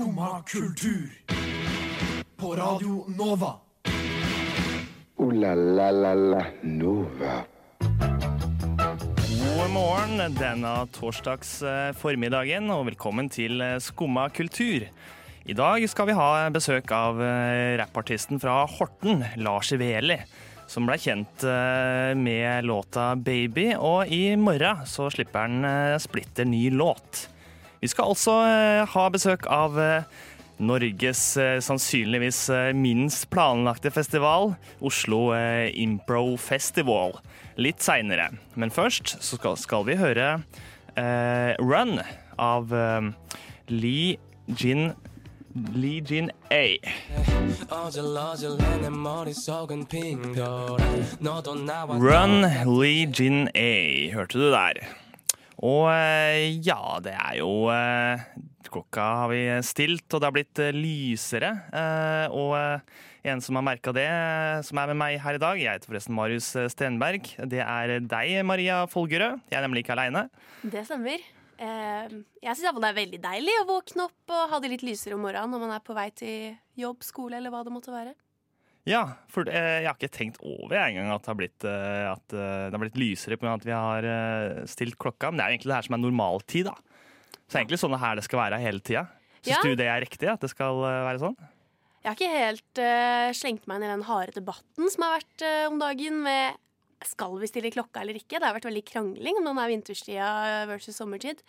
Skumma kultur. På Radio Nova. O-la-la-la-la Nova. God morgen denne torsdags eh, formiddagen, og velkommen til eh, Skumma kultur. I dag skal vi ha besøk av eh, rappartisten fra Horten, Lars Iveli, som ble kjent med låta 'Baby', og i morgen så slipper han splitter ny låt. Vi skal altså eh, ha besøk av eh, Norges eh, sannsynligvis minst planlagte festival, Oslo Impro Festival, litt seinere. Men først skal, skal, vi høre eh, Run av eh, Lee Jin Lee Jin A. Run Lee Jin A, hørte du der. Og eh, ja, det er jo eh, Klokka har vi stilt, og det har blitt eh, lysere. Og en som har merka det, som er med meg her i dag, jeg heter forresten Marius Stenberg. Det er deg, Maria Folgerød. Jeg er nemlig ikke aleine. Det stemmer. Jeg syns det er veldig deilig å våkne opp og ha det litt lysere om morgenen når man er på vei til jobb, skole eller hva det måtte være. Ja, for eh, jeg har ikke tenkt over jeg, engang at, det har blitt, eh, at eh, det har blitt lysere pga. at vi har stilt klokka. Men det er egentlig det her som er normaltid, da. Så det er egentlig sånn det her det skal være hele tida. Syns Ja. du det er riktig? At det skal være sånn? Jeg har ikke helt uh, slengt meg inn i den harde debatten som har vært uh, om dagen med skal vi stille klokka eller ikke. Det har vært veldig krangling om den er vinterstida versus sommertid.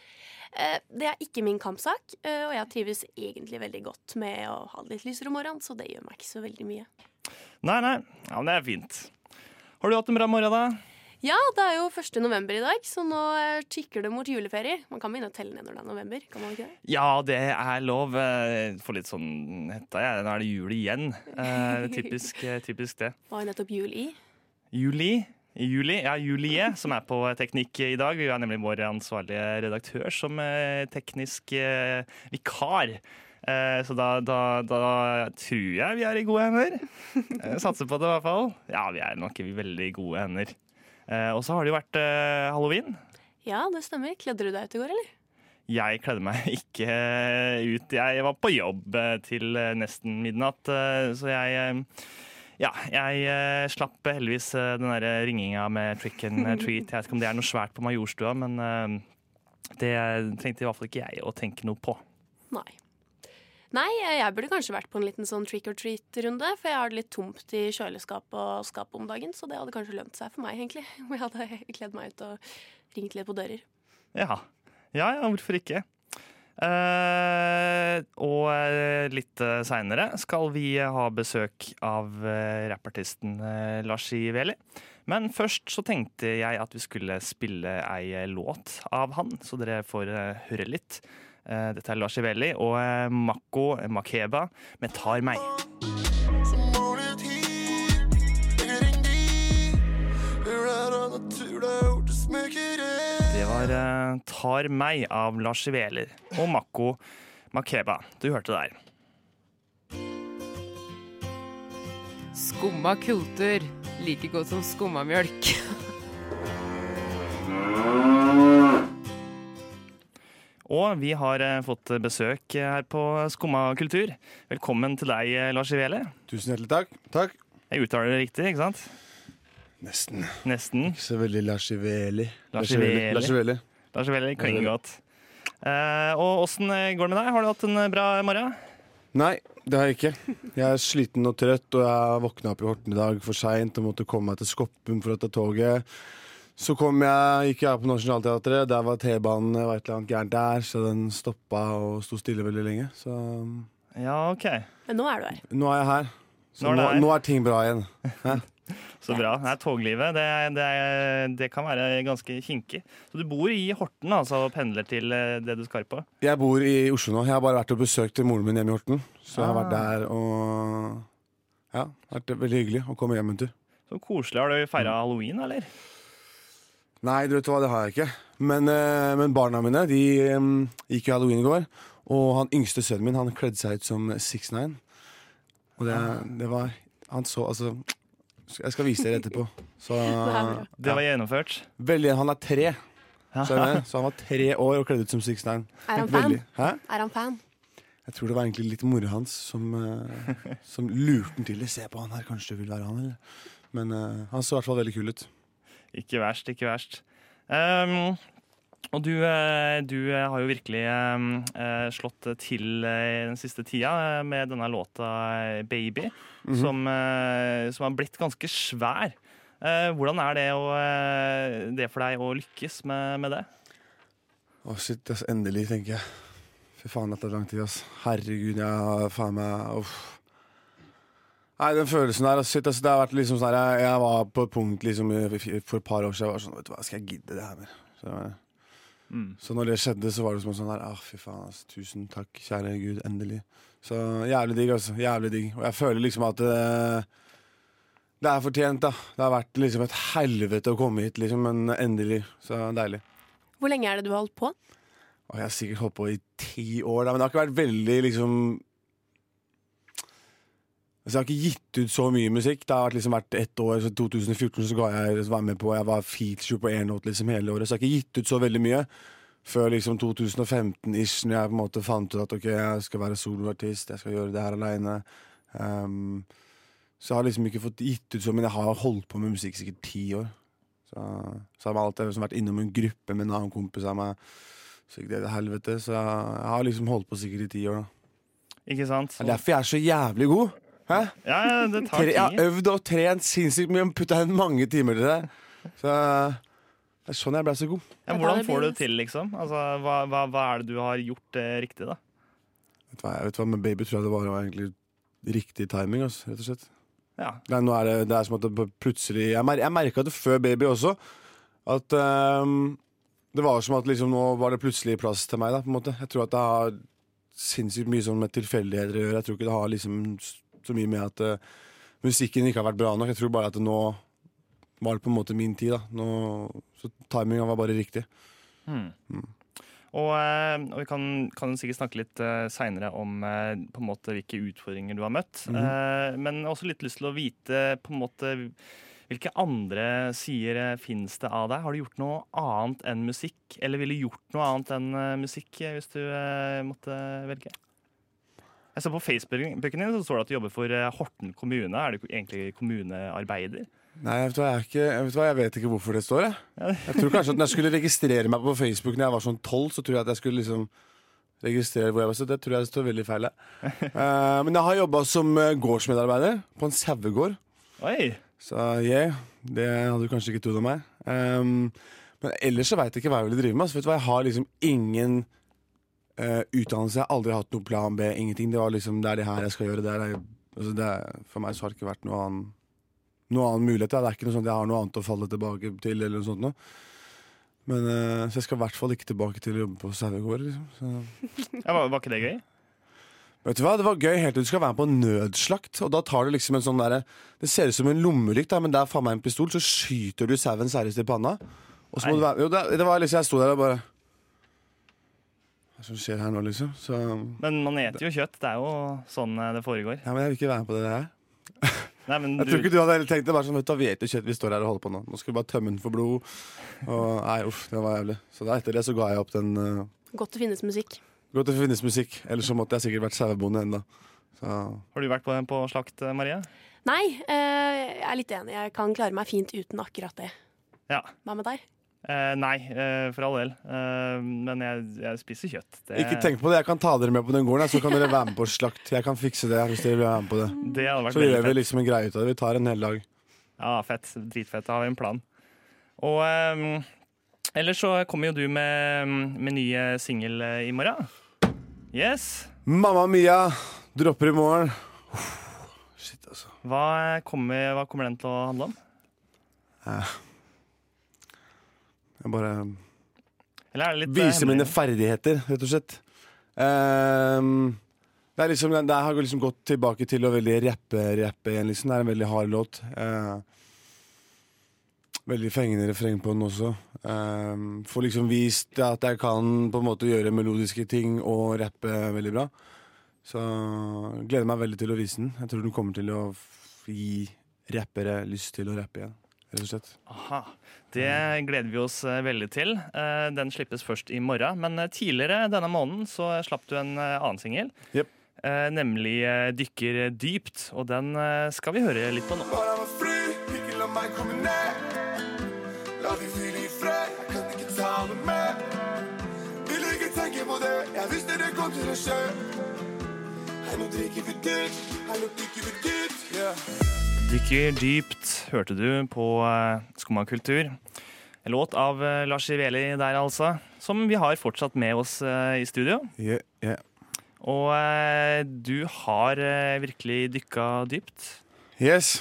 Det er ikke min kampsak, og jeg trives egentlig veldig godt med å ha det litt lysere om morgenen, så det gjør meg ikke så veldig mye. Nei, nei. Ja, men det er fint. Har du hatt en bra morgen, da? Ja, det er jo 1. november i dag, så nå eh, tikker det mot juleferie. Man kan begynne å telle ned når det er november, kan man ikke det? Ja, det er lov. få Får litt sånn hetta, jeg. Nå er det jul igjen. Eh, typisk, eh, typisk det. Hva var jo nettopp jul i. Juli. Juli, ja, Julie, som er på teknikk i dag. Vi er nemlig vår ansvarlige redaktør som eh, teknisk eh, vikar. Eh, så da, da, da tror jeg vi er i gode hender. Eh, satser på det, i hvert fall. Ja, vi er nok i veldig gode hender. Eh, og så har det jo vært halloween. Ja, det stemmer. Kledde du deg ut i går, eller? Jeg kledde meg ikke ut. Jeg var på jobb til nesten midnatt, så jeg ja, jeg uh, slapp heldigvis uh, den der ringinga med trick and treat. Jeg vet ikke om det er noe svært på Majorstua, men uh, det trengte i hvert fall ikke jeg å tenke noe på. Nei. Nei, jeg burde kanskje vært på en liten sånn trick or treat-runde, for jeg har det litt tomt i kjøleskap og skap om dagen, så det hadde kanskje lønt seg for meg, egentlig. Om jeg hadde kledd meg ut og ringt litt på dører. Ja, ja, ja hvorfor ikke? Eh, og eh, litt uh, seinere skal vi ha besøk av eh, rappartisten uh, Lars Iveli. Men først så tenkte jeg at vi skulle spille ei eh, låt av han, så dere får eh, høre litt. Eh, dette er Lars Iveli og uh, Mako Makeba med 'Tar meg'. Det var eh, 'Tar meg' av Lars Iveli og Mako Makeba. Du hørte der. Skumma kultur. Like godt som skummamjølk. Og vi har eh, fått besøk her på Skumma kultur. Velkommen til deg, eh, Lars Ivele. Tusen hjertelig takk. Takk. Jeg uttaler det riktig, ikke sant? Nesten. Nesten. Ikke så veldig. Lars Lashiveli. Lars Iveli klinger godt. Eh, og åssen går det med deg? Har du hatt en eh, bra morgen? Nei, det har jeg ikke. Jeg er sliten og trøtt, og jeg våkna opp i Horten i dag for seint og måtte komme meg til Skoppum for å ta toget. Så kom jeg, gikk jeg på Nationaltheatret. Der var T-banen var et eller annet gærent der, så den stoppa og sto stille veldig lenge. Så Ja, OK. Men nå er du her. nå er jeg her. Så Nå er nå, er ting bra igjen. Hæ? Så bra. Nei, toglivet, det, det, det kan være ganske kinkig. Så du bor i Horten altså, og pendler til eh, det du skal på? Jeg bor i Oslo nå. Jeg har bare vært og besøkt moren min hjemme i Horten. Så jeg har vært Ah. der og Ja, vært veldig hyggelig å komme hjem en tur. Så koselig. Har du feira halloween, eller? Nei, du vet hva, det har jeg ikke. Men, eh, men barna mine de em, gikk jo halloween i går. Og han yngste sønnen min han kledde seg ut som 6ix9ine. Og det, det var Han så altså Jeg skal vise dere etterpå. Så. Det var gjennomført. veldig, han er tre, så, jeg mener, så han var tre år og kledd ut som 6ix9ine. Er han fan? Veldig. Hæ? Er han fan? Jeg tror det var egentlig litt mora hans som, eh, som lurte han til det. Se på han her, kanskje det vil være han, eller? Men eh, han så i hvert fall veldig kul ut. Ikke verst, ikke verst. Um, og du, eh, du eh, har jo virkelig eh, slått til i den siste tida med denne låta 'Baby', som, eh, som har blitt ganske svær. Hvordan er det, å, det for deg å lykkes med, med det? Å, shit, ass, endelig, tenker jeg. Fy faen, dette er lang tid, ass. Herregud, jeg har faen meg uff. Nei, den følelsen der, shit, altså, det har vært liksom sånn jeg, jeg var på et punkt liksom for et par år siden, jeg var sånn, vet du hva, skal jeg gidde det her mer? Så, Mm. så når det skjedde, så var det som en sånn her, ah, fy faen, altså, tusen takk, kjære Gud, endelig. Så jævlig digg, altså, jævlig digg. Og jeg føler liksom at det, det er fortjent, da. Det har vært liksom et helvete å komme hit, liksom, men endelig. Så deilig. Hvor lenge er det du har holdt på? Og jeg har sikkert holdt på i ti år, da, men det har ikke vært veldig liksom Altså, jeg har ikke gitt ut så mye musikk. Det har liksom vært ett år, så 2014 så ga jeg så var jeg med på Jeg var feature på én låt liksom hele året, så jeg har ikke gitt ut så veldig mye. Før liksom 2015-ish, når jeg på en måte fant ut at ok, jeg skal være soloartist, jeg skal gjøre det her aleine. Um, så jeg har liksom ikke fått gitt ut så, men jeg har holdt på med musikk sikkert ti år. Så, så har jeg alltid liksom vært innom en gruppe med en annen kompis av meg. Så gikk det til helvete. Så jeg, jeg har liksom holdt på sikkert i ti år. da Ikke sant? Det er derfor jeg er så jævlig god. Hæ? Ja, ja, det tar tid. jeg har øvd og trent sinnssykt mye og putta inn mange timer til det. Så det er sånn jeg ble så god. Ja, hvordan får du det til, liksom? Altså, hva, hva, hva er det du har gjort eh, riktig, da? Vet du hva, jeg vet hva, Med baby tror jeg det var egentlig riktig timing. Altså, rett og slett. Ja. Det er, nå er det, det er som at det plutselig Jeg, mer, jeg merka det før baby også. At um, det var som at liksom nå var det plutselig plass til meg. da, på en måte. Jeg tror at det har sinnssykt mye sånn med tilfeldigheter å gjøre. Jeg tror ikke det har liksom så mye med at uh, musikken ikke har vært bra nok. Jeg tror bare at det nå var det på en måte min tid. da. Nå, så timinga var bare riktig. Og, Mm. og vi kan, kan sikkert snakke litt uh, seinere om uh, på en måte hvilke utfordringer du har møtt. Eh, men jeg har også litt lyst til å vite på en måte hvilke andre sider finnes fins det av deg? Har du gjort noe annet enn musikk? Eller ville gjort noe annet enn eh, musikk eh, hvis du eh, måtte velge? Jeg så På Facebooken din så står det at du jobber for eh, Horten kommune. Er du egentlig kommunearbeider? Nei, vet hva, jeg, ikke, vet hva, jeg vet ikke hvorfor det står. Jeg. jeg tror kanskje at Når jeg skulle registrere meg på Facebook Når jeg var sånn tolv, så tror jeg at jeg skulle liksom registrere hvor jeg var. Så det tror jeg står veldig feil. jeg. Eh, men jeg har jobba som eh, gårdsmedarbeider på en sauegård. Så yeah, det hadde du kanskje ikke trodd om meg. Um, men ellers så veit jeg ikke hva jeg ville drive med. Så vet du hva, Jeg har liksom ingen eh, utdannelse. Jeg har aldri hatt noen plan B. Ingenting. Det var liksom, det er det her jeg skal gjøre. Det er, altså, det for meg så har det ikke vært noen annen, noe annen mulighet. Det er ikke noe sånt jeg har noe annet å falle tilbake til. eller noe sånt noe. Men uh, Så jeg skal i hvert fall ikke tilbake til å jobbe på sauegård. Liksom. Ja, var, var ikke det gøy? Vet du hva, Det var gøy helt til du skal være med på nødslakt. Og da tar du liksom en sånn der, Det ser ut som en lommelykt, men det er faen meg en pistol. Så skyter du sauen seriøst i panna. Og så må Nei. du være, jo, det, det var liksom, Jeg sto der og bare som skjer her nå, liksom? Så Men man eter jo kjøtt. Det er jo sånn eh, det foregår. men jeg vil ikke være med på det der. Nei, men Jeg du, tror ikke du hadde heller tenkt det. Bare sånn, vet du, vi eter kjøtt, vi står her og holder på nå. Nå skal vi bare tømme den for blod. Og nei, uff, det var jævlig. Så da etter det så ga jeg opp den uh, Godt det finnes musikk. Godt det finnes musikk. Ellers så måtte jeg sikkert vært sauebonde ennå. Så Har du vært på, på slakt, eh, Marie? Nei, uh, jeg er litt enig. Jeg kan klare meg fint uten akkurat det. Ja. Hva med deg? Eh, nei, eh, for all del. Eh, men jeg, jeg spiser kjøtt. Det, Ikke tenk på det. Jeg kan ta dere med på den gården, så kan dere være med på slakt. Jeg kan fikse det hvis dere vil være med på det. Det Så gjør vi liksom en greie ut av det. Vi tar en hel dag. Ja, fett. Dritfett. Da har vi en plan. Og eh, ellers så kommer jo du med, med nye singel eh, i morgen. Yes. Mamma Mia dropper i morgen. Shit, altså. Hva kommer, hva kommer den til å handle om? Jeg bare litt eh, viser mine ferdigheter, rett og slett. Um, det er liksom, det har liksom gått tilbake til å veldig rappe, rappe igjen, liksom. Det er en veldig hard låt. Uh, veldig fengende refreng på den også. Um, får liksom vist at jeg kan på en måte gjøre melodiske ting og rappe veldig bra. Så gleder meg veldig til å vise den. Jeg tror den kommer til å gi rappere lyst til å rappe igjen. Rett og slett. Aha. Det gleder vi oss eh, veldig til. Eh, Den slippes først i morgen. Men eh, tidligere denne måneden så slapp du en annen singel. Jep. Eh, Nemlig 'Dykker dypt'. Og den skal vi høre litt på nå. Bare vær fly, ikke la meg komme ned. La de hvile i fred, jeg kan ikke tale mer. Vil ikke tenke på det, jeg visste det kom til å skje. Her nå drikker vi dypt, her nå dykker vi dypt. Yeah. 'Dykker dypt' hørte du på eh, Skumma kultur. En låt av eh, Lars Iveli der, altså. Som vi har fortsatt med oss eh, i studio. Yeah, yeah. Og du har virkelig dykka dypt. Yes.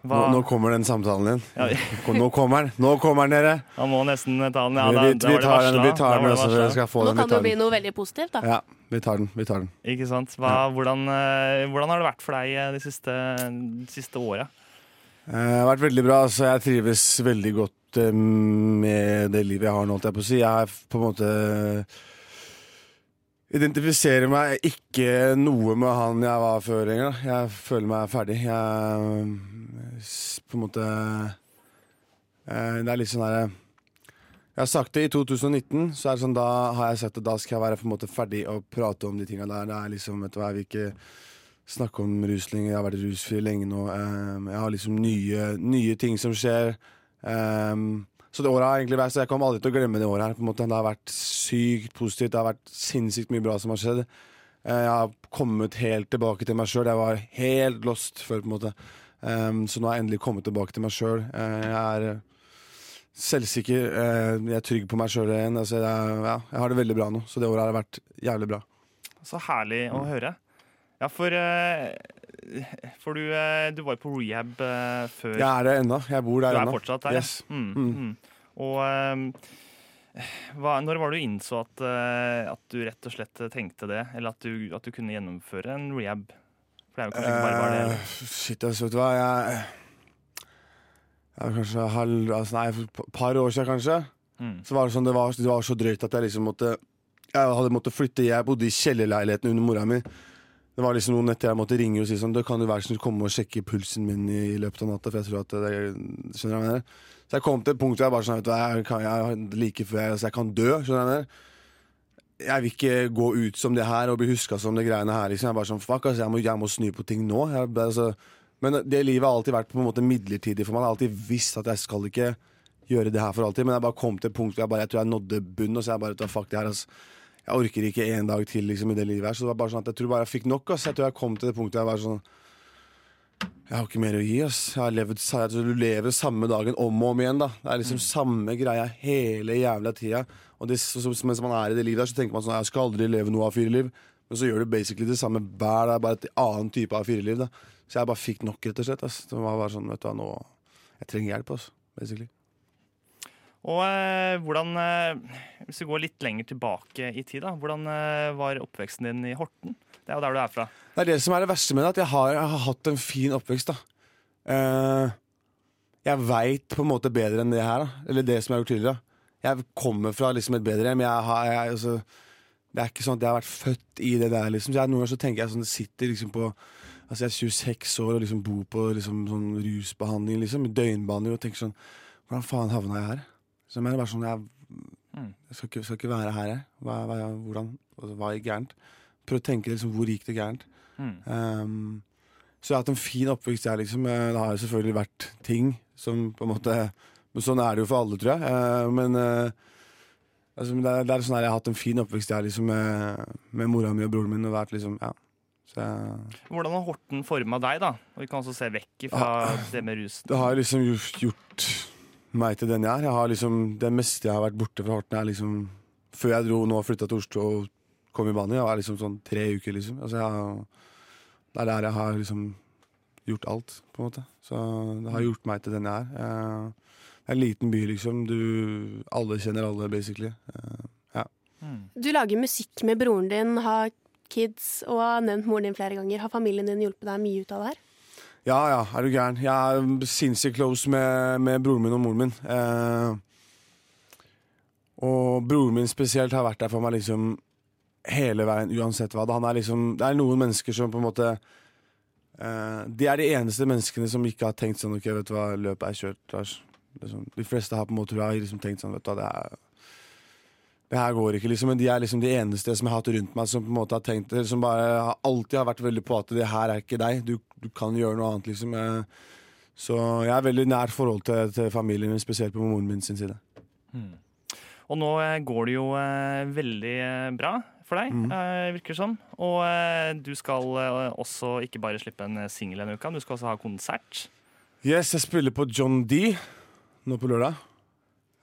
Nå, Hva, nå kommer den samtalen din. Ja, Nå kommer den, nå kommer den, dere! Han må nesten ta den. Ja, da, vi, da vi tar den, vi tar Da den dere skal få Nå den. Vi kan det jo bli noe veldig positivt, da. Ja, vi tar den. Vi tar den. Ikke sant? Hva, hvordan, eh, hvordan har det vært for deg eh, de siste, de siste åra? Eh, Det har vært veldig bra. så jeg trives veldig godt med det livet jeg har nå, jeg på si. Jeg er på en måte Identifiserer meg ikke noe med han jeg var før engang. Jeg føler meg ferdig. Jeg på en måte Det er litt sånn herre Jeg har sagt det i 2019, så er det sånn, da har jeg sagt at da skal jeg være på en måte ferdig å prate om de tinga der. Det er liksom, vet du hva, jeg vil ikke snakke om rusling. Jeg har vært rusfri lenge nå. Um, jeg har liksom nye, nye ting som skjer. Um, så det året har egentlig vært Så jeg kommer aldri til å glemme det året her. på en måte Det har vært sykt positivt. Det har vært sinnssykt mye bra som har skjedd. Eh, Jeg har kommet helt tilbake til meg sjøl. Jeg var helt lost før, på en måte. Um, så nå har jeg endelig kommet tilbake til meg sjøl. Jeg er eh, selvsikker. eh, Jeg er trygg på meg sjøl igjen. Altså, jeg, ja, jeg har det veldig bra nå. Så det året har vært jævlig bra. Så herlig å høre. Ja, for, eh, for du, eh, du var jo på rehab eh, før. Jeg er det ennå. Jeg bor du er ennå. fortsatt der? Yes. Mm, Mm. mm. Og hva, når var det du innså at, at du rett og slett tenkte det? Eller at du, at du kunne gjennomføre en rehab? For det er jo kanskje ikke bare bare det. Uh, shit, jeg, vet du hva. Jeg, er kanskje halv, altså, Nei, for et par år siden, kanskje. Mm. Så var det, sånn, det, var, det var så drøyt at jeg liksom måtte Jeg hadde måttet flytte. Jeg bodde i kjellerleiligheten under mora mi. Det var liksom noen netter jeg måtte ringe og si sånn Du kan du være så snill komme og sjekke pulsen min i, i løpet av natta, for jeg tror at det, det Skjønner du hva jeg mener? Så jeg kom til et punkt hvor jeg bare sånn Vet du jeg kan, jeg, like før jeg, altså, jeg kan dø. Skjønner du hva jeg mener? Jeg vil ikke gå ut som det her og bli huska som det greiene her. Liksom. Jeg er bare sånn, fuck, altså, jeg, må, jeg må snu på ting nå. Jeg, altså, men det livet har alltid vært på en måte midlertidig for meg. Jeg har alltid visst at jeg skal ikke gjøre det her for alltid. Men jeg bare kom til et punkt hvor jeg, bare, jeg tror jeg nådde bunnen. Og så jeg bare, fuck det her, altså. Jeg orker ikke en dag til liksom, i det livet her. Så det var bare sånn at jeg tror bare jeg fikk nok. Altså. Jeg tror jeg kom til det punktet jeg var sånn Jeg har ikke mer å gi. Ass. Jeg har levd, du lever samme dagen om og om igjen. da Det er liksom samme greia hele jævla tida. Og det, så, mens man er i det livet der, så tenker man sånn Jeg skal aldri leve noe A4-liv. Men så gjør du basically det samme hver dag, bare et annet type A4-liv. da Så jeg bare fikk nok, rett og slett. Ass. Det var bare sånn, vet du hva, nå Jeg trenger hjelp, altså. Basically. Og eh, hvordan eh, Hvis vi går litt lenger tilbake i tid, da. Hvordan eh, var oppveksten din i Horten? Det er jo der du er fra. Det er det som er det verste med det, at jeg har, jeg har hatt en fin oppvekst. da Eh, Jeg veit på en måte bedre enn det her, da. eller det som jeg har gjort tidligere. Jeg kommer fra liksom et bedre hjem. Jeg har, jeg, altså, det er ikke sånn at jeg har vært født i det der. liksom Så jeg, Noen ganger så tenker jeg sånn Det sitter liksom på Altså Jeg er 26 år og liksom bor på liksom sånn rusbehandling, liksom døgnbehandling, og tenker sånn Hvordan faen havna jeg her? Så jeg mener bare sånn Jeg, Mm. jeg skal, ikke, skal ikke være her, jeg. Hva, hva, hvordan, altså, hva gikk gærent? Prøv å tenke liksom hvor gikk det gærent. Mm. Um, så jeg har hatt en fin oppvekst jeg, liksom. Eh, Det har jo selvfølgelig vært ting som på en måte Men sånn er det jo for alle, tror jeg. Uh, men uh, altså, det, er, det er sånn her, jeg har hatt en fin oppvekst jeg, liksom, med, med mora mi og broren min. Og vært liksom, ja. Så jeg, Hvordan har Horten forma deg, da? Og vi kan også se vekk fra det med rus. det har liksom gjort, gjort meg til den jeg er. Jeg har liksom, det meste jeg har vært borte fra Horten, er liksom Før jeg dro nå og flytta til Oslo og kom i banen, jeg var liksom sånn tre uker, liksom. Altså, jeg, det er der jeg har liksom gjort alt, på en måte. Så det har gjort meg til den jeg er. Det er en liten by, liksom. Du, alle kjenner alle, basically. Eh, Mm. Du lager musikk med broren din, har kids og har nevnt moren din flere ganger. Har familien din hjulpet deg mye ut av det her? Ja, ja, er du gæren. Jeg er sinnssykt close med, med broren min og moren min. Eh, og broren min spesielt har vært der for meg liksom hele veien, uansett hva. Er liksom, det er noen mennesker som på en måte Eh, de er de eneste menneskene som ikke har tenkt sånn OK, vet du hva, løpet er kjørt. Lars. Liksom, de fleste har på en måte liksom tenkt sånn, vet du hva, det er det her går ikke, liksom. Men de er liksom de eneste som jeg har hatt rundt meg, som på en måte har tenkt Som bare alltid har vært veldig på at det her er ikke deg. Du, du kan gjøre noe annet, liksom. Eh, Så jeg er veldig nært forhold til, til familien min, spesielt på moren min sin side. Og nå eh, går det jo eh, veldig bra for deg, Mm. eh, virker det som. Og du skal også ikke bare slippe en singel denne uka, du skal også ha konsert. Yes, jeg spiller på John D nå på lørdag.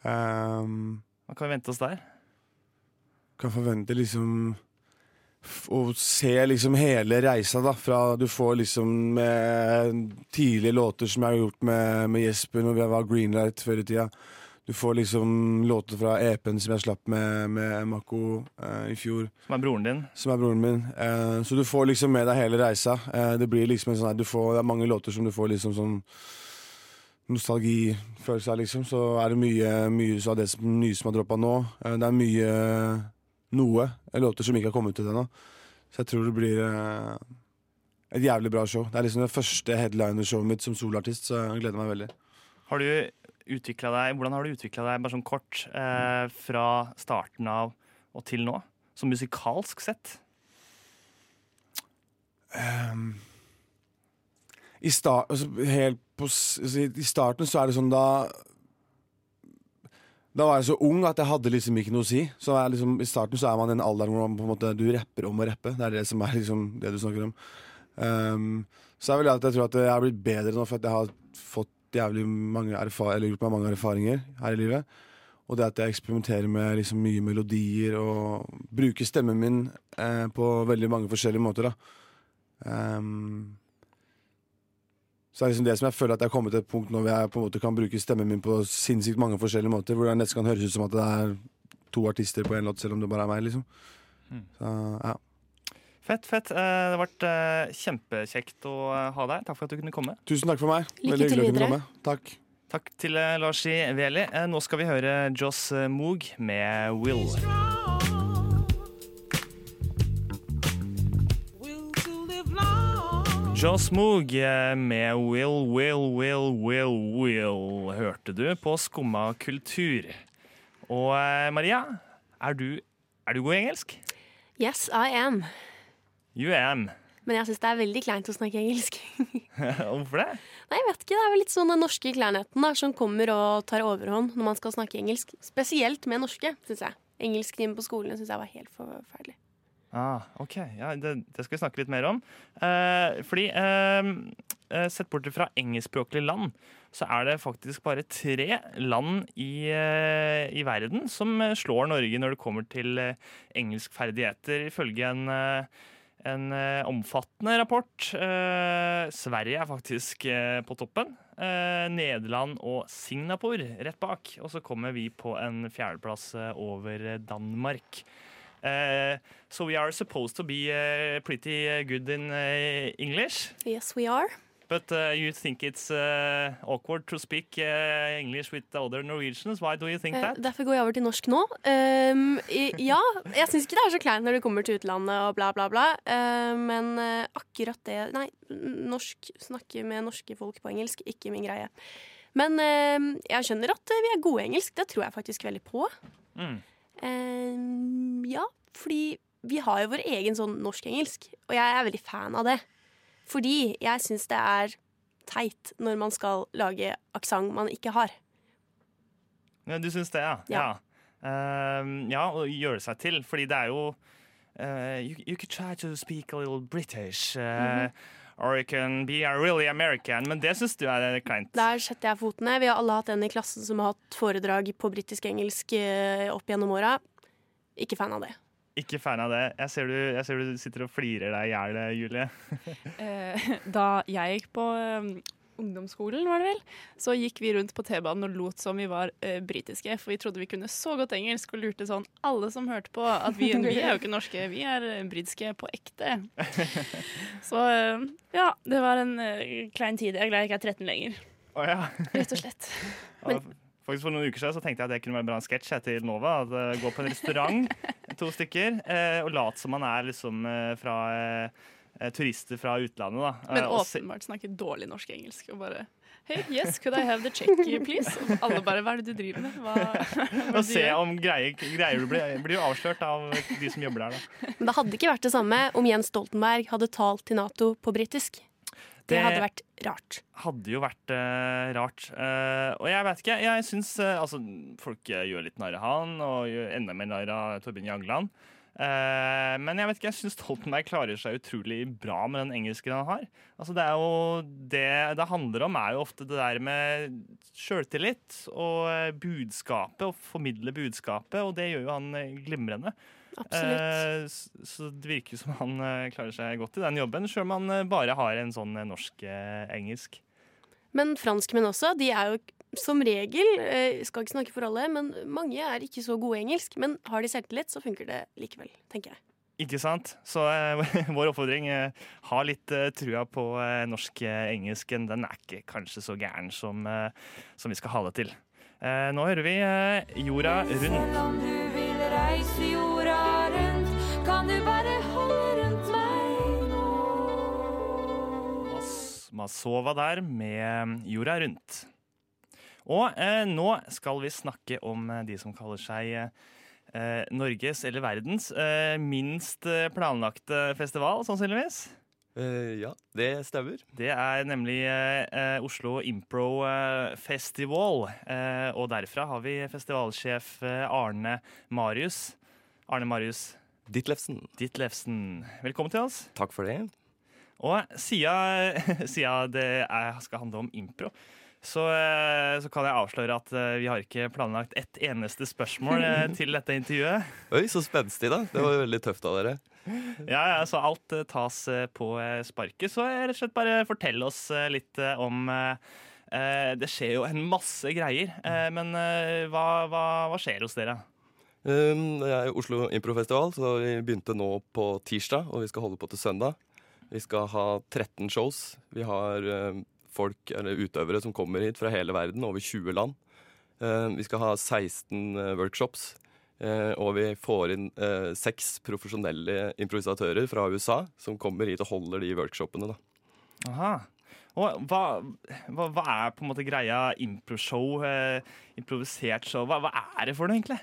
Um, Hva kan vi vente oss der? Kan forvente liksom å se liksom hele reisa, da. Fra du får liksom med tidlige låter som jeg har gjort med, med Jesper når vi var Greenlight før i tida. Du får liksom låter fra EP-en som jeg slapp med, med Mako eh, i fjor, Som er broren din? som er broren min. Eh, så du får liksom med deg hele reisa. Eh, det blir liksom en sånn her, du får, det er mange låter som du får liksom sånn nostalgifølelse av, liksom. Så er det mye, mye av det som, nye som har droppa nå. Eh, det er mye noe låter som ikke har kommet ut ennå. Så jeg tror det blir eh, et jævlig bra show. Det er liksom det første headliner-showet mitt som soloartist, så jeg gleder meg veldig. Har du deg, hvordan har du utvikla deg, bare sånn kort, eh, fra starten av og til nå? Sånn musikalsk sett? Um, i, start, altså, helt på, altså, I starten så er det sånn da Da var jeg så ung at jeg hadde liksom ikke noe å si. Så liksom, I starten så er man i en alder hvor man på en måte, du rapper om å rappe. Det er det som er liksom det du snakker om. Um, så er vel at jeg tror at jeg har blitt bedre nå, for at jeg har fått jævlig mange eller gjort meg mange erfaringer her i livet. Og det at jeg eksperimenterer med liksom mye melodier og bruker stemmen min eh, på veldig mange forskjellige måter. da Ehm, så er det liksom det som jeg føler at jeg har kommet til et punkt nå hvor jeg på en måte kan bruke stemmen min på sinnssykt mange forskjellige måter. Hvor det nesten kan høres ut som at det er to artister på én låt, selv om det bare er meg. liksom Mm. Så ja Fett, fett. Eh, Det har vært eh, kjempekjekt å eh, ha deg. Takk for at du kunne komme. Tusen takk for meg. Lykke Veldig hyggelig å kunne komme. Takk. Takk til Lars Larsi Veli. Nå skal vi høre Joss Moog med Will. Joss Moog eh, med Will, Will, Will, Will, Will hørte du på Skumma kultur. Og eh, Maria, er du, er du god i engelsk? Yes, I am. You am. Men jeg syns det er veldig kleint å snakke engelsk. Hvorfor det? Nei, jeg vet ikke, Det er vel litt sånn den norske kleinheten som kommer og tar overhånd når man skal snakke engelsk. Spesielt med norske, syns jeg. Engelsktimen på skolen syns jeg var helt forferdelig. Ah, ok, ja, det, det skal vi snakke litt mer om. Eh, fordi eh, eh, Sett bort fra engelskspråklige land, så er det faktisk bare tre land i, eh, i verden som eh, slår Norge når det kommer til eh, engelskferdigheter, ifølge en, en omfattende rapport. Sverige er faktisk på toppen. Nederland og Singapore rett bak. Og så kommer vi på en fjerdeplass over Danmark. Uh, so we are supposed to be uh, pretty uh, good in uh, English, Yes, we are. but uh, you think it's uh, awkward to speak English with the other Norwegians. Why do you think Eh, that? Derfor går jeg over til norsk nå. Um, i, ja, jeg syns ikke det er så kleint når du kommer til utlandet og bla, bla, bla. Eh, men eh, akkurat det Nei, norsk, snakke med norske folk på engelsk, ikke min greie. Men eh, jeg skjønner at eh, vi er gode i engelsk. Det tror jeg faktisk veldig på. Mm. Eh, ja, fordi vi har jo vår egen sånn norsk-engelsk, og jeg er veldig fan av det. Fordi jeg syns det er teit når man skal lage aksent man ikke har. Ja, du syns det, ja? Ja. Ja, um, ja og gjøre seg til, fordi det er jo uh, you, you could try to speak a little British. Uh, Or you can be a really American. Men det syns du er kleint? Der setter jeg foten ned. Vi har alle hatt en i klassen som har hatt foredrag på britisk-engelsk eh, opp gjennom åra. Ikke fan av det. Ikke fan av det. Jeg ser du, jeg ser du sitter og flirer deg i hjel, Julie. Eh, da jeg gikk på eh, ungdomsskolen, var det vel, så gikk vi rundt på T-banen og lot som vi var eh, britiske, for vi trodde vi kunne så godt engelsk og lurte sånn alle som hørte på, at vi, vi er jo ikke norske, vi er eh, britiske på ekte. Så eh, ja, det var en eh, klein tid. Jeg er glad jeg ikke er 13 lenger, Å ja. rett og slett. Men, Faktisk For noen uker siden så tenkte jeg at det kunne være en bra sketsj til Nova. At, eh, gå på en restaurant, to stykker, eh, og late som man er liksom fra turister fra utlandet. Da. Men Eh, se- åpenbart snakker dårlig norsk-engelsk og bare Hey, yes, could I have the check, please? Og alle bare Hva er det du driver med? Hva, hva og se om greier, greier du blir, blir avslørt av de som jobber der. Da. Men det hadde ikke vært det samme om Jens Stoltenberg hadde talt til Nato på britisk. Det Det- hadde vært rart. hadde jo vært uh, rart. Uh, og jeg vet ikke, jeg syns uh, Altså, folk eh, gjør litt narr av han, og gjør enda mer narr av Torbjørn Jagland. Eh, men jeg vet ikke, jeg syns Stoltenberg klarer seg utrolig bra med den engelsken han har. Altså, det er jo det det handler om, er jo ofte det der med sjøltillit og eh, budskapet, å formidle budskapet, og det gjør jo han eh, glimrende. Absolutt. Eh, så det virker som han klarer seg godt i den jobben, sjøl om han bare har en sånn norsk-engelsk. Men franskmenn også, de er jo som regel eh, Skal ikke snakke for alle, men mange er ikke så gode i engelsk. Men har de selvtillit, så funker det likevel, tenker jeg. Ikke sant? Så eh, vår oppfordring eh, ha litt eh, trua på eh, norsk-engelsken. Den er ikke kanskje så gæren som, eh, som vi skal ha det til. Eh, nå hører vi eh, Jorda rundt. Selv om du vil reise jorda rundt, kan du bare holde rundt meg nå. Mas- Masova der med Jorda rundt. Og eh, nå skal vi snakke om eh, de som kaller seg eh, Norges eller verdens eh, minst eh, planlagte festival, sannsynligvis. Eh, ja, det stemmer. Det er nemlig Oslo Impro Festival. Og derfra har vi festivalsjef Arne Marius. Arne Marius Ditlevsen. Ditlevsen, velkommen til oss. Takk for det. Og siden, siden det er, skal handle om impro, så, eh, så kan jeg avsløre at eh, vi har ikke planlagt ett eneste spørsmål eh, til dette intervjuet. Oi, så spenstig, da. Det var veldig tøft av dere. Ja, ja, så alt tas på sparket. Så rett og slett bare fortell oss litt om Det skjer jo en masse greier, men hva, hva, hva skjer hos dere? Det er jo Oslo Improfestival, så vi begynte nå på tirsdag, og vi skal holde på til søndag. Vi skal ha 13 shows. Vi har folk, eller utøvere som kommer hit fra hele verden, over 20 land. Um, vi skal ha 16 uh, workshops. Uh, og vi får inn seks profesjonelle improvisatører fra USA som kommer hit og holder de workshopene. Da. Aha. Og hva, hva, hva er på en måte greia improshow? Eh, improvisert show? Hva, hva er det for noe, egentlig?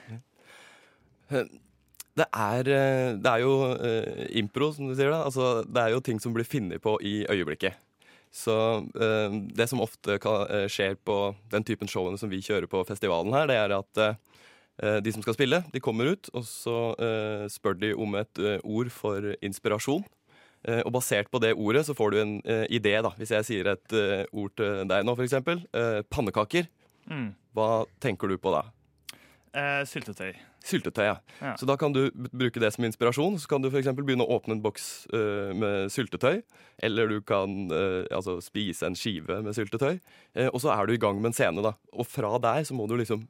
Det er, eh, det er jo eh, impro, som du sier. da. Altså, det er jo ting som blir funnet på i øyeblikket. Så eh, det som ofte kan, eh, skjer på den typen showene som vi kjører på festivalen her, det er at eh, de som skal spille, de kommer ut, og så eh, spør de om et eh, ord for inspirasjon. Eh, og basert på det ordet så får du en idé. da. Hvis jeg sier et ord til deg nå, f.eks. Uh, pannekaker. Mm. Hva tenker du på da? Eh, syltetøy. Syltetøy, ja. Ja. Så da kan du b- bruke det som inspirasjon. Så kan du f.eks. begynne å åpne en boks uh, med syltetøy. Eller du kan uh, altså spise en skive med syltetøy. Uh, og så er du i gang med en scene, da. Og fra der så må du liksom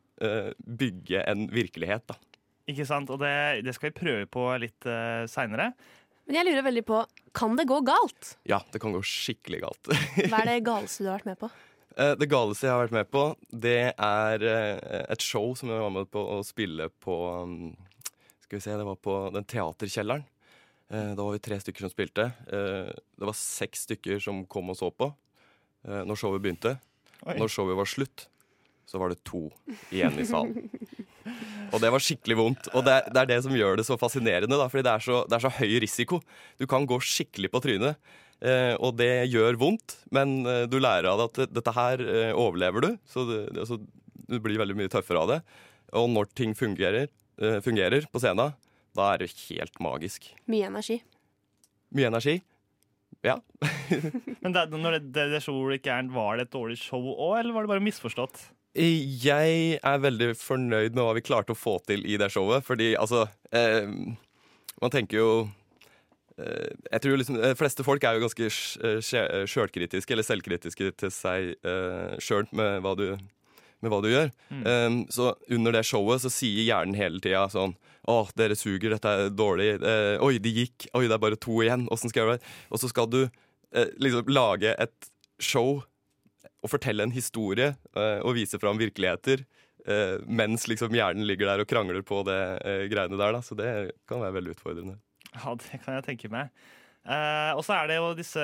bygge en virkelighet, da. Ikke sant? Og det, det skal vi prøve på litt uh, seinere. Men jeg lurer veldig på, kan det gå galt? Ja, det kan gå skikkelig galt. Hva er det galeste du har vært med på? Eh, Det galeste jeg har vært med på, det er eh, et show som jeg var med på å spille på um, Skal vi se, det var på den teaterkjelleren. Eh, Da var vi tre stykker som spilte. Det var seks stykker som kom og så på når showet begynte. Oi. Når showet var slutt, så var det to igjen i salen. Og det var skikkelig vondt. Og det, det er det som gjør det så fascinerende. Da, fordi det er så, det er så høy risiko. Du kan gå skikkelig på trynet. Eh, og det gjør vondt, men eh, du lærer av det at dette her eh, overlever du. Så det, det, altså, du blir veldig mye tøffere av det. Og når ting fungerer, eh, fungerer på scenen, da er det helt magisk. Mye energi. Mye energi. Ja. Men det, når det, det, det showet gikk gærent, var det et dårlig show òg, eller var det bare misforstått? Jeg er veldig fornøyd med hva vi klarte å få til i det showet. Fordi altså eh, Man tenker jo Jeg tror liksom De fleste folk er jo ganske sjølkritiske eller selvkritiske til seg eh, sjøl med, med hva du gjør. Mm. Um, så under det showet så sier hjernen hele tida sånn Å, dere suger, dette er dårlig. Eh, oi, de gikk. Oi, det er bare to igjen. Åssen skal jeg det? Og så skal du eh, liksom lage et show og fortelle en historie eh, og vise fram virkeligheter. eh, mens liksom hjernen ligger der og krangler på det eh, greiene der. Da. Så det kan være veldig utfordrende. Ja, det kan jeg tenke meg. Eh, og så er det jo disse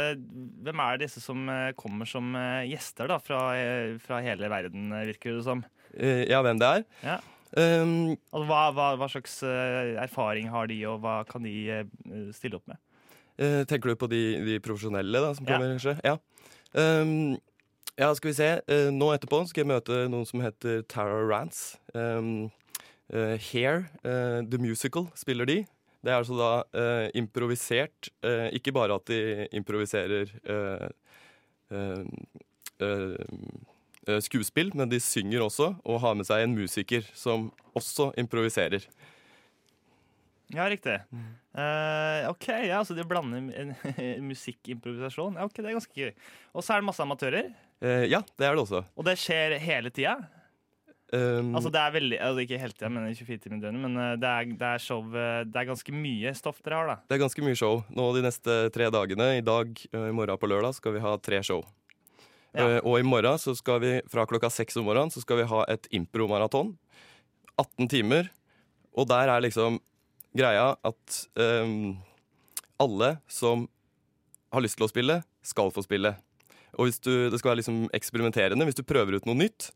Hvem er disse som eh, kommer som eh, gjester da, fra, eh, fra hele verden, virker det som? Ja, hvem det er? Ja. Um, Altså, hva, hva, hva slags erfaring har de, og hva kan de stille opp med? eh, tenker du på de, de profesjonelle da, som kommer, Ja. Ja. Um, ja, skal vi se. Eh, nå etterpå skal jeg møte noen som heter Tara Rance. Um, uh, Hair, uh, The Musical, spiller de. Det er altså da eh, improvisert. eh, ikke bare at de improviserer eh, eh, eh, skuespill, men de synger også, og har med seg en musiker som også improviserer. Ja, riktig. Uh, OK, ja, så de blander musikkimprovisasjon. Ja, ok, Det er ganske gøy. Og så er det masse amatører. Uh, ja, det er det også. Og det skjer hele tida. Um, Altså, det er veldig, altså, ikke hele tida, men 24 timer i døgnet. Men eh, det er, det er show eh, Det er ganske mye stoff dere har, da. Det er ganske mye show. Nå de neste tre dagene, i dag, eh, i morgen på lørdag, skal vi ha tre show. Ja. Uh, og i morgen, så skal vi, fra klokka seks om morgenen, så skal vi ha et impromaraton. 18 timer. Og der er liksom greia at um, alle som har lyst til å spille, skal få spille. Og hvis du, det skal være liksom eksperimenterende. Hvis du prøver ut noe nytt,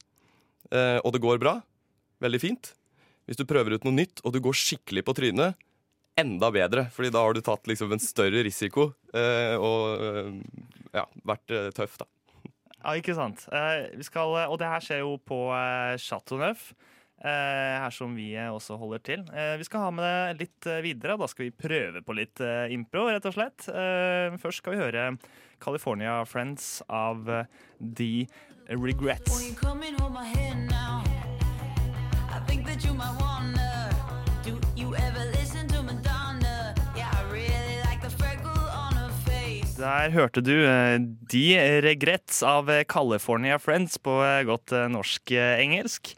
og det går bra, veldig fint. Hvis du prøver ut noe nytt, og du går skikkelig på trynet, enda bedre. Fordi da har du tatt liksom en større risiko eh, og eh, ja, vært eh, tøff, da. Ja, ikke sant. Eh, skal, og det her skjer jo på eh, Chateau Neuf. Eh, her som vi også holder til. Eh, vi skal ha med det litt eh, videre. Da skal vi prøve på litt impro, rett og slett. Først skal vi høre California Friends av The Regrets. Der hørte du De Regrets av California Friends på godt norsk-engelsk.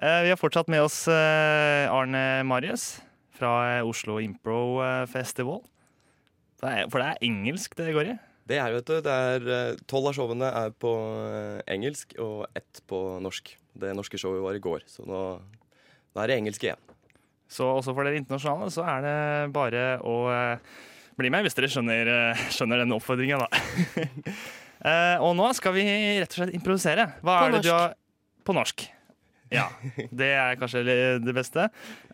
Vi har fortsatt med oss eh, Arne Marius fra eh, Oslo Impro eh, Festival. Det er, for det er engelsk det går i? Det er, vet du, det er eh, Tolv av showene er på eh, engelsk og ett på norsk. Det norske showet var i går, så nå, nå er det engelsk igjen. Så også for dere internasjonale så er det bare å eh, bli med hvis dere skjønner, eh, skjønner den oppfordringa, da. Eh, og nå skal vi rett og slett improvisere. Hva På er det du norsk. har På norsk. Ja, det er kanskje det beste.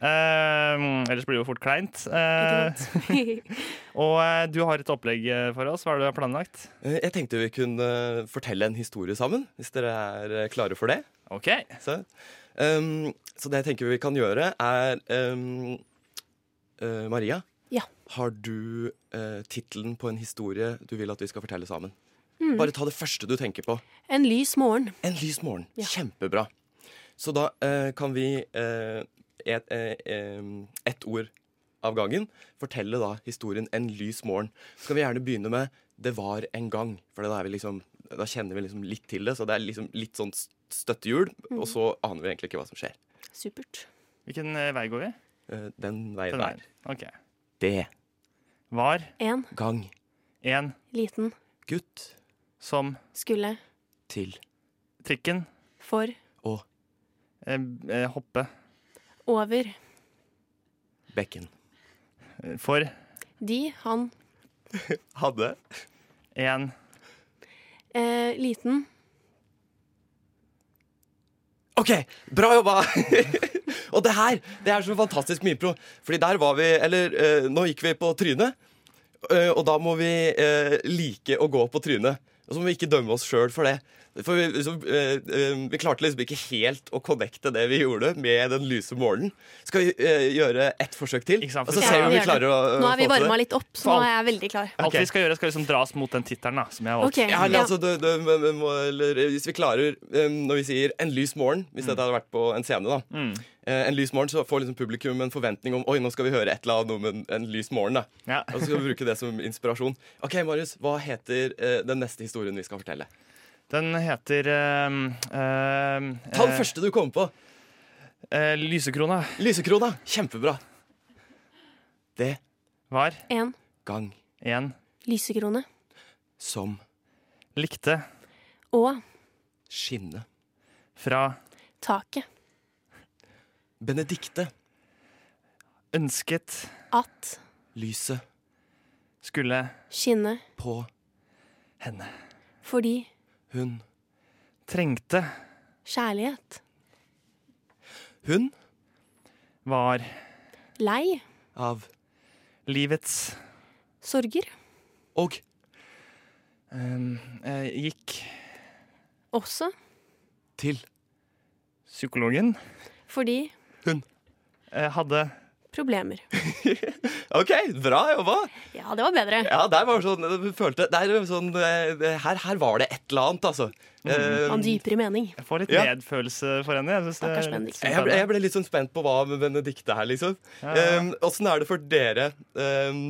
Eh, ellers blir det jo fort kleint. Eh, og eh, du har et opplegg eh, for oss. Hva er det du har planlagt? Eh, Jeg tenkte vi kunne fortelle en historie sammen, hvis dere er klare for det. OK. Så, um, så det jeg tenker vi kan gjøre, er um, uh, Maria, Ja. har du uh, tittelen på en historie du vil at vi skal fortelle sammen? Mm. Bare ta det første du tenker på. En lys morgen. En lys morgen. Ja. Kjempebra. Så da eh, kan vi eh, et, eh, et ord av gangen fortelle da historien 'En lys morgen'. Så skal vi gjerne begynne med 'Det var en gang', for da, er vi liksom, da kjenner vi liksom litt til det. Så det er liksom litt sånn støttehjul, Mm. og så aner vi egentlig ikke hva som skjer. Supert. Hvilken eh, vei går vi? Eh, den veien Den der. Okay. OK. Det Var En gang en liten gutt som skulle til trikken for eh, eh, hoppe over bekken. eh, for de han Hadde en eh, liten OK, bra jobba! og det her det er så fantastisk mye impro. Fordi der var vi Eller eh, nå gikk vi på trynet. eh, og da må vi eh, like å gå på trynet. Og så må vi ikke dømme oss sjøl for det. For vi, så, eh, eh, vi klarte liksom ikke helt å connecte det vi gjorde, med den lyse morgenen. Skal vi eh, gjøre ett forsøk til? Og så ser vi Ja, om vi klarer å Nå er vi varma litt opp, så nå er jeg veldig klar. Alt vi skal gjøre, skal liksom dras mot den tittelen da, som jeg har valgt. Ja, altså, det, det, må, eller, hvis vi klarer um, Når vi sier 'en lys morgen', hvis dette hadde vært på en scene, da Mm. En lys morgen, så får liksom publikum en forventning om Oi, nå skal vi høre et eller annet om en, en lys morgen. da Ja. Og så skal vi bruke det som inspirasjon. Ok, Marius, hva heter den neste historien vi skal fortelle? Den heter ehm, ehm, Ta den første du kommer på. Uh, Lysekrona Lysekrona. Kjempebra. Det var En gang en lysekrone som likte og skinne. fra taket Benedikte. ønsket at Lyset skulle Skinne på henne. fordi hun. Trengte kjærlighet. Hun var Lei. av livets Sorger. og ehm, eh, Gikk Også til psykologen. fordi hun. Eh, hadde problemer. OK, bra jobba! Ja, det var bedre. Ja, der var sånn, følte, der sånn eh, her, her var det et eller annet, altså. Mm, uh, en dypere mening. Jeg får litt Ja. medfølelse for henne. Jeg, jeg, ble, jeg ble litt sånn spent på hva med Benedicte her, liksom. Ja, ja. Eh, Åssen er det for dere um,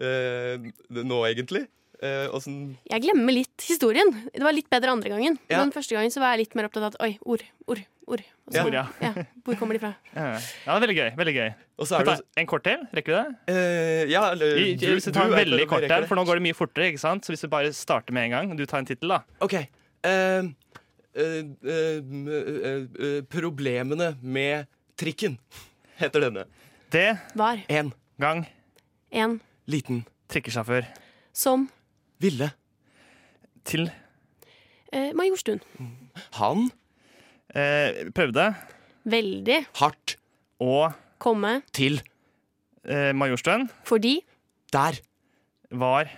uh, nå, egentlig? Eh, Jeg glemmer litt historien. Det var litt bedre andre gangen. Ja. Men første gangen så var jeg litt mer opptatt av at oi, ord, ord, ord. Også, Ja. ja. Hvor kommer de fra? Ja, det er veldig gøy. veldig gøy. Og så er det en kort til? Rekker vi det? Uh, Ja, eller du, du- hvis vi tar en veldig kort en, for nå går det mye fortere. ikke sant? Så hvis vi bare starter med en gang. Du tar en tittel, da. OK. Uh, uh, eh, eh, eh, problemene med trikken heter denne. Det Var En gang en liten trikkesjåfør som ville til eh, Majorstuen. han eh, prøvde. Veldig. Hardt. Å komme. til eh, Majorstuen. Fordi? Der var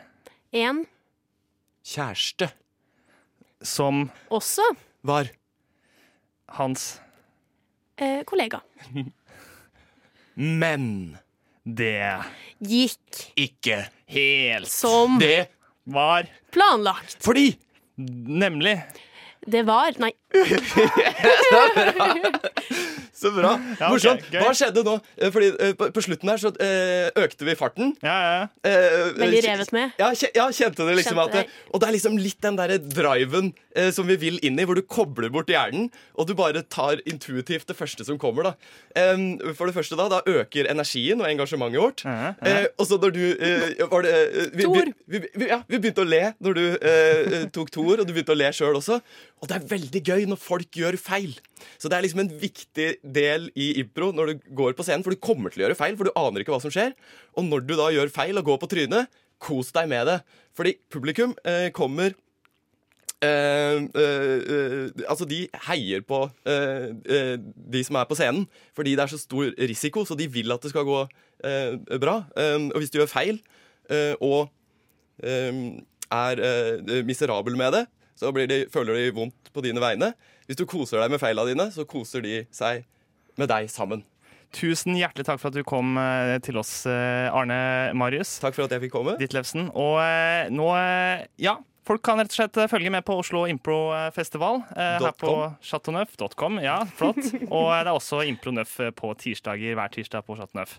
en. kjæreste som også. var hans eh, kollega. Men Det Gikk. ikke helt. Som det var planlagt. fordi Nemlig Det var Nei, Så bra. Ja, okay, Morsomt. Hva skjedde nå? Eh, Fordi eh, på, på slutten her så eh, økte vi farten. Ja, ja. Eh, veldig revet med. Ja, ja, kjente det liksom Kjente at det, Og det er liksom litt den derre driven som vi vil inn i, hvor du kobler bort hjernen, og du bare tar intuitivt det første som kommer, da. For det første, da, da øker energien og engasjementet vårt. Ja, ja. Eh, og så når du var det, vi, Tor. Vi, vi, vi, ja, vi begynte å le når du eh, tok Tor, og du begynte å le sjøl også. Og det er veldig gøy når folk gjør feil. Så det er liksom en viktig del i impro når du går på scenen, for du kommer til å gjøre feil, for du aner ikke hva som skjer. Og når du da gjør feil og går på trynet, kos deg med det. Fordi publikum eh, kommer eh, eh, eh, altså, de heier på eh, eh, de som er på scenen, fordi det er så stor risiko, så de vil at det skal gå bra. Og hvis du gjør feil og er miserabel med det, så de, føler de vondt på dine vegne. Hvis du koser deg med feila dine, så koser de seg med deg sammen. Tusen hjertelig takk for at du kom eh, til oss, eh, Arne Marius Takk for at jeg fikk komme. Ditlevsen. Og eh, nå Ja, folk kan rett og slett følge med på Oslo Impro Festival eh, her på chateauneuf.com. Ja, flott. Og det er også Impro Nøff på tirsdager hver tirsdag på Chateauneuf.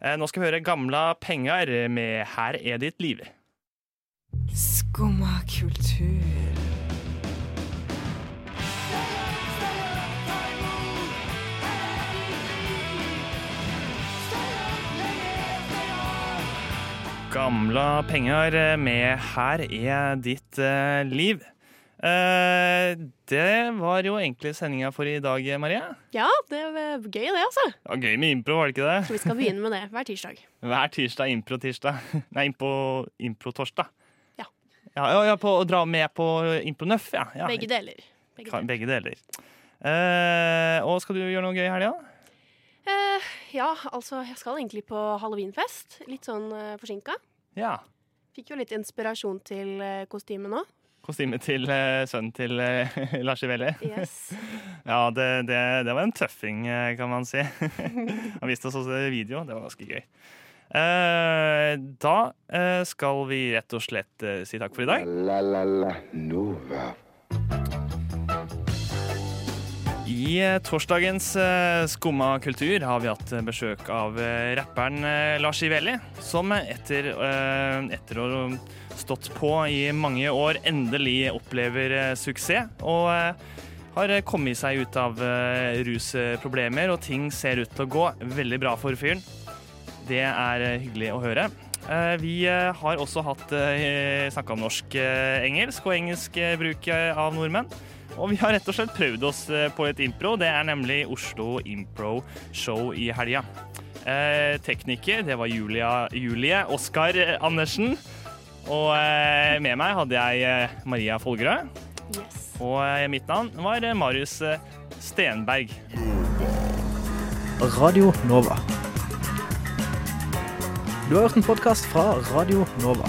Eh, Nå skal vi høre Gamla penger med Her er ditt liv. Skumma kultur. Gamla penger eh, med Her er ditt eh, liv. Eh, det var jo egentlig sendinga for i dag, Marie. Ja, det var gøy det, altså. Ja, gøy med impro, var det ikke det? Så vi skal begynne med det hver tirsdag. Hver tirsdag impro-tirsdag. Nei, impro- impro-torsdag. Ja. Ja, ja, ja, på å dra med på Impro Nøff, ja. ja. Begge deler. Begge deler. Begge deler. Og skal du gjøre noe gøy i helga? Eh, ja, altså, jeg skal egentlig på halloweenfest. Litt sånn eh, forsinka. Ja. Fikk jo litt inspirasjon til eh, kostyme nå. Kostyme til eh, sønnen til eh, Lars Ivelli. Yes. Ja, det, det, det var en tøffing, eh, kan man si. Han viste oss også video. Det var ganske gøy. Eh, da eh, skal vi rett og slett eh, si takk for i dag. La la la Nova. I eh, torsdagens eh, Skumma kultur har vi hatt eh, besøk av rapperen Lars Ivelli, som etter, etter å ha stått på i mange år endelig opplever suksess. Og har kommet seg ut av rusproblemer, og ting ser ut til å gå veldig bra for fyren. Det er hyggelig å høre. Vi har også hatt snakka om norsk-engelsk og engelsk bruk av nordmenn. Og vi har rett og slett prøvd oss eh, på et impro. Det er nemlig Oslo Impro Show i helga. Eh, tekniker, det var Julia, Julie Oskar Andersen. Og eh, med meg hadde jeg eh, Maria Folgerød. Og eh, mitt navn var eh, Marius eh, Stenberg. Radio Nova. Du har hørt en podkast fra Radio Nova.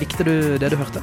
Likte du det du hørte?